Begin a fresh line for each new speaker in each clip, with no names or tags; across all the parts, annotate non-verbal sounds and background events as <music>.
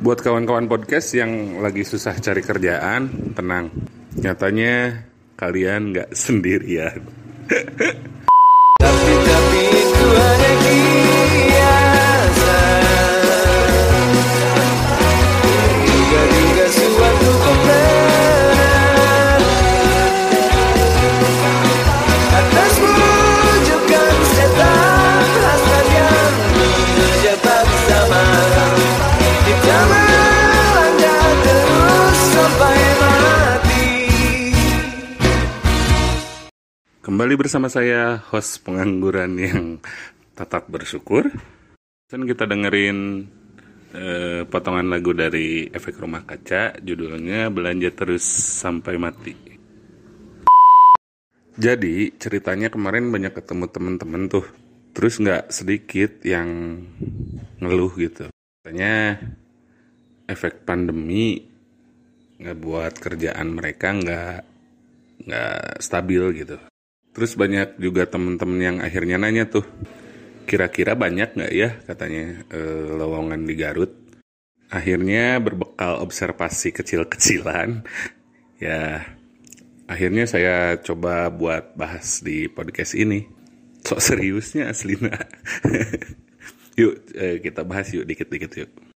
Buat kawan-kawan podcast yang lagi susah cari kerjaan, tenang. Nyatanya kalian nggak <laughs> sendirian.
Tapi tapi itu hanya
Kembali bersama saya, host pengangguran yang tetap bersyukur. Dan kita dengerin eh, potongan lagu dari Efek Rumah Kaca, judulnya Belanja Terus Sampai Mati. Jadi ceritanya kemarin banyak ketemu temen-temen tuh, terus nggak sedikit yang ngeluh gitu. Katanya efek pandemi nggak buat kerjaan mereka nggak nggak stabil gitu. Terus banyak juga temen-temen yang akhirnya nanya tuh, kira-kira banyak nggak ya katanya eh, lowongan di Garut. Akhirnya berbekal observasi kecil-kecilan, <laughs> ya akhirnya saya coba buat bahas di podcast ini. Sok seriusnya aslina. <laughs> yuk eh, kita bahas yuk dikit-dikit yuk.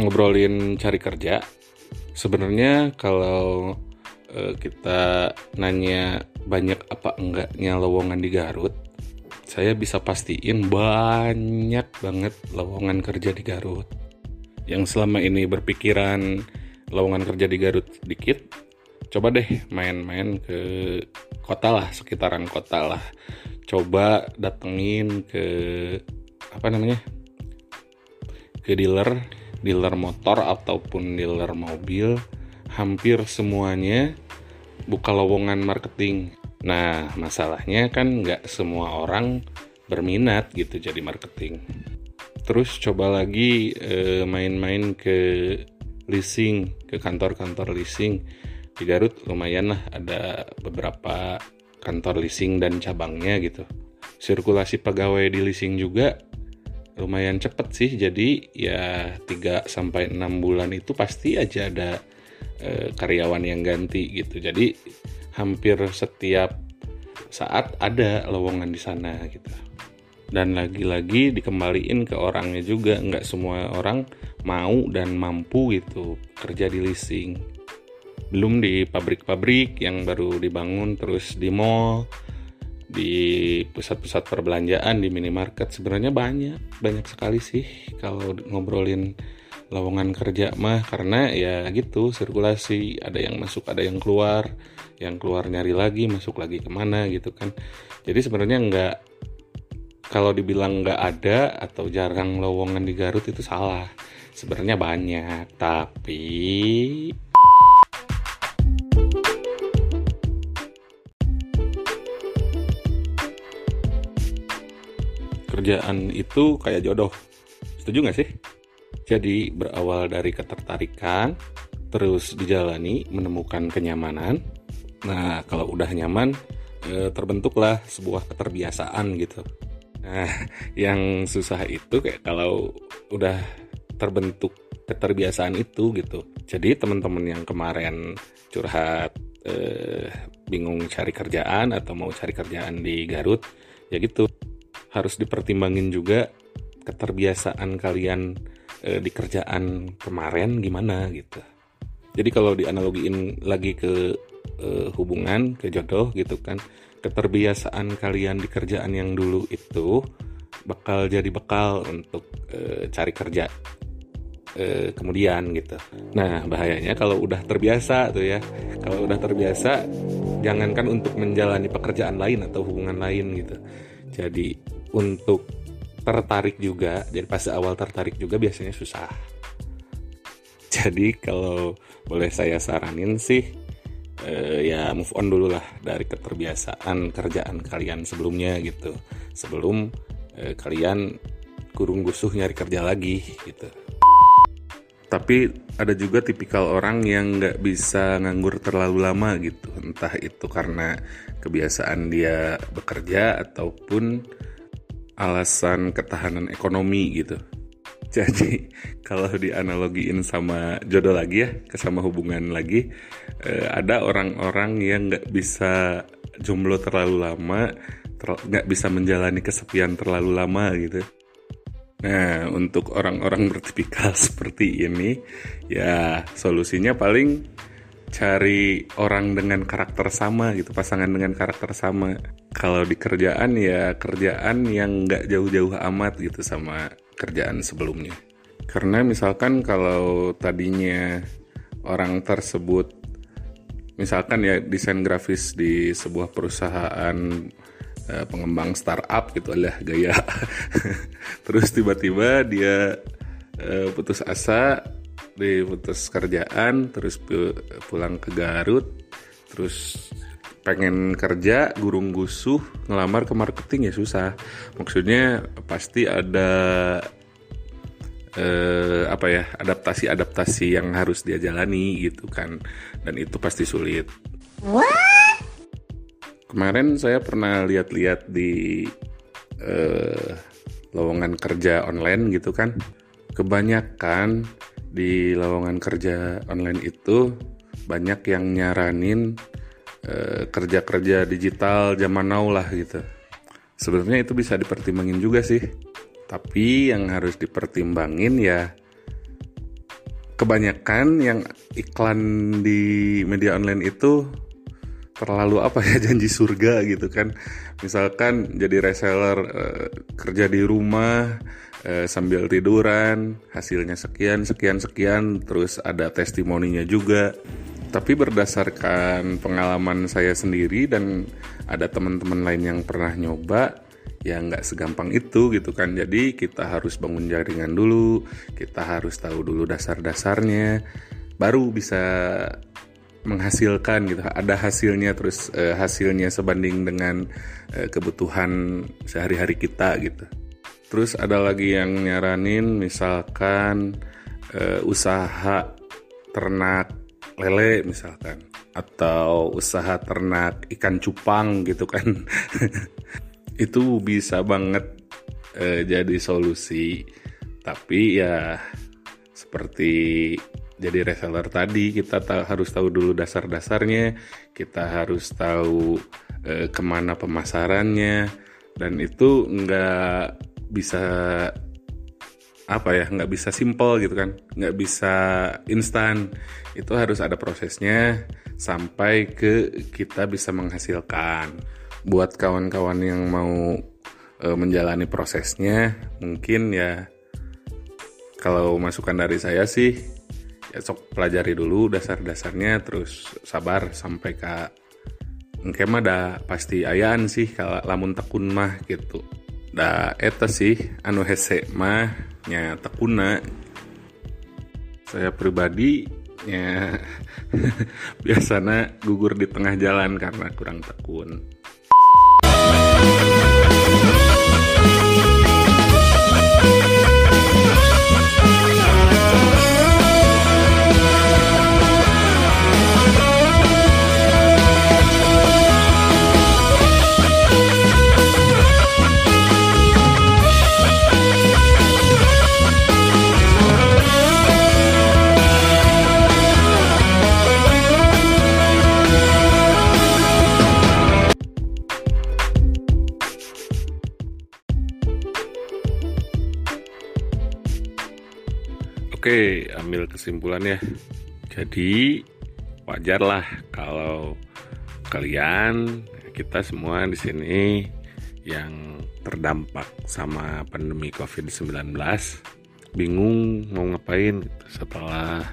Ngobrolin cari kerja sebenarnya kalau eh, kita nanya banyak apa enggaknya lowongan di Garut saya bisa pastiin banyak banget lowongan kerja di Garut. Yang selama ini berpikiran lowongan kerja di Garut sedikit coba deh main-main ke kota lah sekitaran kota lah. Coba datengin ke apa namanya ke dealer dealer motor ataupun dealer mobil hampir semuanya buka lowongan marketing. Nah masalahnya kan nggak semua orang berminat gitu jadi marketing. Terus coba lagi eh, main-main ke leasing ke kantor-kantor leasing. Di Garut lumayan lah ada beberapa kantor leasing dan cabangnya gitu. Sirkulasi pegawai di leasing juga lumayan cepet sih jadi ya 3 sampai 6 bulan itu pasti aja ada eh, karyawan yang ganti gitu. Jadi hampir setiap saat ada lowongan di sana gitu. Dan lagi-lagi dikembaliin ke orangnya juga. Nggak semua orang mau dan mampu gitu kerja di leasing. Belum di pabrik-pabrik yang baru dibangun terus di mall di pusat-pusat perbelanjaan di minimarket. Sebenarnya banyak banyak sekali sih kalau ngobrolin lowongan kerja mah karena ya gitu sirkulasi. Ada yang masuk ada yang keluar. Yang keluar nyari lagi masuk lagi ke mana gitu kan. Jadi sebenarnya nggak kalau dibilang nggak ada atau jarang lowongan di Garut itu salah. Sebenarnya banyak tapi kerjaan itu kayak jodoh. Setuju nggak sih? Jadi berawal dari ketertarikan, terus dijalani, menemukan kenyamanan. Nah, kalau udah nyaman, eh, terbentuklah sebuah keterbiasaan gitu. Nah, <laughs> yang susah itu kayak kalau udah terbentuk keterbiasaan itu gitu. Jadi teman-teman yang kemarin curhat eh, bingung cari kerjaan atau mau cari kerjaan di Garut, ya gitu harus dipertimbangin juga keterbiasaan kalian e, di kerjaan kemarin gimana gitu. Jadi kalau dianalogiin lagi ke e, hubungan, ke jodoh gitu kan, keterbiasaan kalian di kerjaan yang dulu itu bakal jadi bekal untuk e, cari kerja e, kemudian gitu. Nah bahayanya kalau udah terbiasa tuh ya, kalau udah terbiasa jangankan untuk menjalani pekerjaan lain atau hubungan lain gitu. Jadi untuk tertarik juga jadi pas awal tertarik juga biasanya susah. <laughs> Jadi kalau boleh saya saranin sih eh, ya move on dulu lah dari keterbiasaan kerjaan kalian sebelumnya gitu. Sebelum eh, kalian kurung gusuh nyari kerja lagi gitu. Tapi ada juga tipikal orang yang nggak bisa nganggur terlalu lama gitu. Entah itu karena kebiasaan dia bekerja ataupun alasan ketahanan ekonomi gitu jadi kalau dianalogiin sama jodoh lagi ya sama hubungan lagi eh, ada orang-orang yang nggak bisa jomblo terlalu lama nggak bisa menjalani kesepian terlalu lama gitu Nah, untuk orang-orang bertipikal <laughs> seperti ini, ya solusinya paling cari orang dengan karakter sama gitu, pasangan dengan karakter sama. Kalau di kerjaan ya kerjaan yang nggak jauh-jauh amat gitu sama kerjaan sebelumnya. Karena misalkan kalau tadinya orang tersebut, misalkan ya desain grafis di sebuah perusahaan uh, pengembang startup gitu lah gaya <laughs> terus tiba-tiba dia uh, putus asa di putus kerjaan terus pulang ke Garut terus pengen kerja gurung gusuh ngelamar ke marketing ya susah. Maksudnya pasti ada eh, apa ya adaptasi adaptasi yang harus dia jalani gitu kan. Dan itu pasti sulit. What? kemarin saya pernah lihat-lihat di uh, lowongan kerja online gitu kan. Kebanyakan di lowongan kerja online itu banyak yang nyaranin kerja-kerja digital zaman now lah gitu. Sebenarnya itu bisa dipertimbangin juga sih. Tapi yang harus dipertimbangin ya kebanyakan yang iklan di media online itu terlalu apa ya <laughs> janji surga gitu kan. Misalkan jadi reseller uh, kerja di rumah uh, sambil tiduran hasilnya sekian sekian sekian terus ada testimoninya juga tapi berdasarkan pengalaman saya sendiri dan ada teman-teman lain yang pernah nyoba ya nggak segampang itu gitu kan. Jadi kita harus bangun jaringan dulu kita harus tahu dulu dasar-dasarnya baru bisa menghasilkan gitu. Ada hasilnya terus uh, hasilnya sebanding dengan uh, kebutuhan sehari-hari kita gitu. Terus ada lagi yang nyaranin misalkan uh, usaha ternak lele misalkan atau usaha ternak ikan cupang gitu kan. <laughs> Itu bisa banget uh, jadi solusi. Tapi ya seperti jadi reseller tadi kita ta harus tahu dulu dasar-dasarnya. Kita harus tahu e, ke mana pemasarannya. Dan itu nggak bisa apa ya nggak bisa simple gitu kan. Nggak bisa instan. Itu harus ada prosesnya sampai ke kita bisa menghasilkan. Buat kawan-kawan yang mau e, menjalani prosesnya mungkin ya kalau masukan dari saya sih ya sok pelajari dulu dasar-dasarnya terus sabar sampai ke engke mah pasti ayaan sih kalau lamun tekun mah gitu da eta sih anu hese mah nya tekuna saya pribadi ya <laughs> biasanya gugur di tengah jalan karena kurang tekun Oke, ambil kesimpulannya. Jadi wajar lah kalau kalian kita semua di sini yang terdampak sama pandemi COVID-19 bingung mau ngapain setelah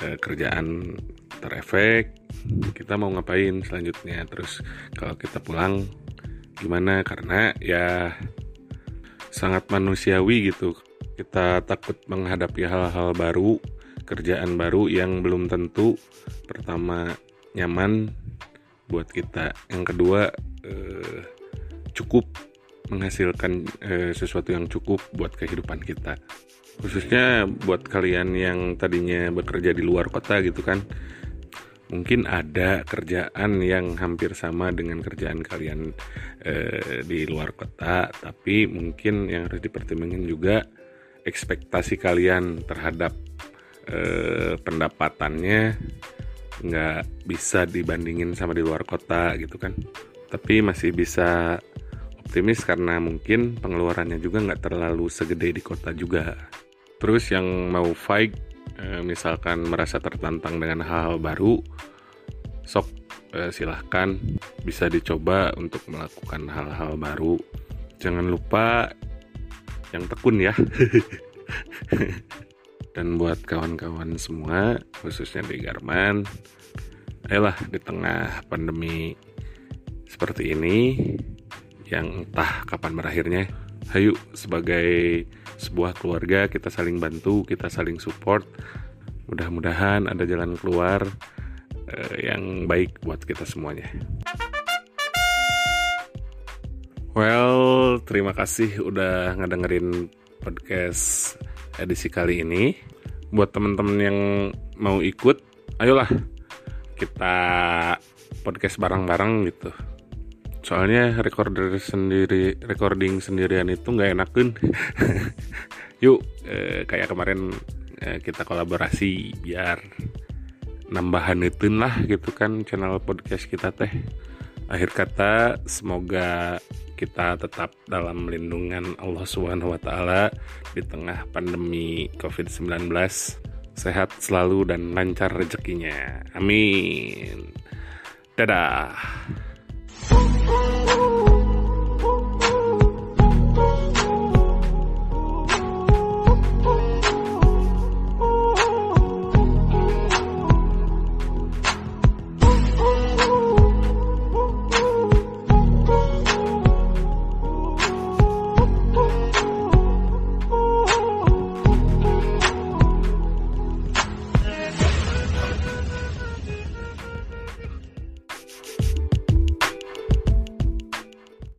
eh, kerjaan terefek kita mau ngapain selanjutnya terus kalau kita pulang gimana karena ya sangat manusiawi gitu. Kita takut menghadapi hal-hal baru, kerjaan baru yang belum tentu pertama nyaman buat kita. Yang kedua eh, cukup menghasilkan eh, sesuatu yang cukup buat kehidupan kita. Khususnya buat kalian yang tadinya bekerja di luar kota gitu kan. Mungkin ada kerjaan yang hampir sama dengan kerjaan kalian eh, di luar kota, tapi mungkin yang harus dipertimbangkan juga ekspektasi kalian terhadap eh, pendapatannya nggak bisa dibandingin sama di luar kota gitu kan. Tapi masih bisa optimis karena mungkin pengeluarannya juga nggak terlalu segede di kota juga. Terus yang mau fight eh, misalkan merasa tertantang dengan hal-hal baru sok eh, silahkan. Bisa dicoba untuk melakukan hal-hal baru. Jangan lupa yang tekun ya. <laughs> Dan buat kawan-kawan semua khususnya di Garman ayolah di tengah pandemi seperti ini yang entah kapan berakhirnya ayo sebagai sebuah keluarga kita saling bantu kita saling support. Mudah-mudahan ada jalan keluar eh, yang baik buat kita semuanya well terima kasih udah ngedengerin podcast edisi kali ini. Buat teman-teman yang mau ikut, ayolah kita podcast bareng-bareng gitu. Soalnya recorder sendiri, recording sendirian itu nggak enak kan. <laughs> Yuk, eh, kayak kemarin eh, kita kolaborasi biar nambahan itu lah gitu kan channel podcast kita teh. Akhir kata, semoga kita tetap dalam lindungan Allah Subhanahu wa taala di tengah pandemi Covid-19. Sehat selalu dan lancar rezekinya. Amin. Dadah.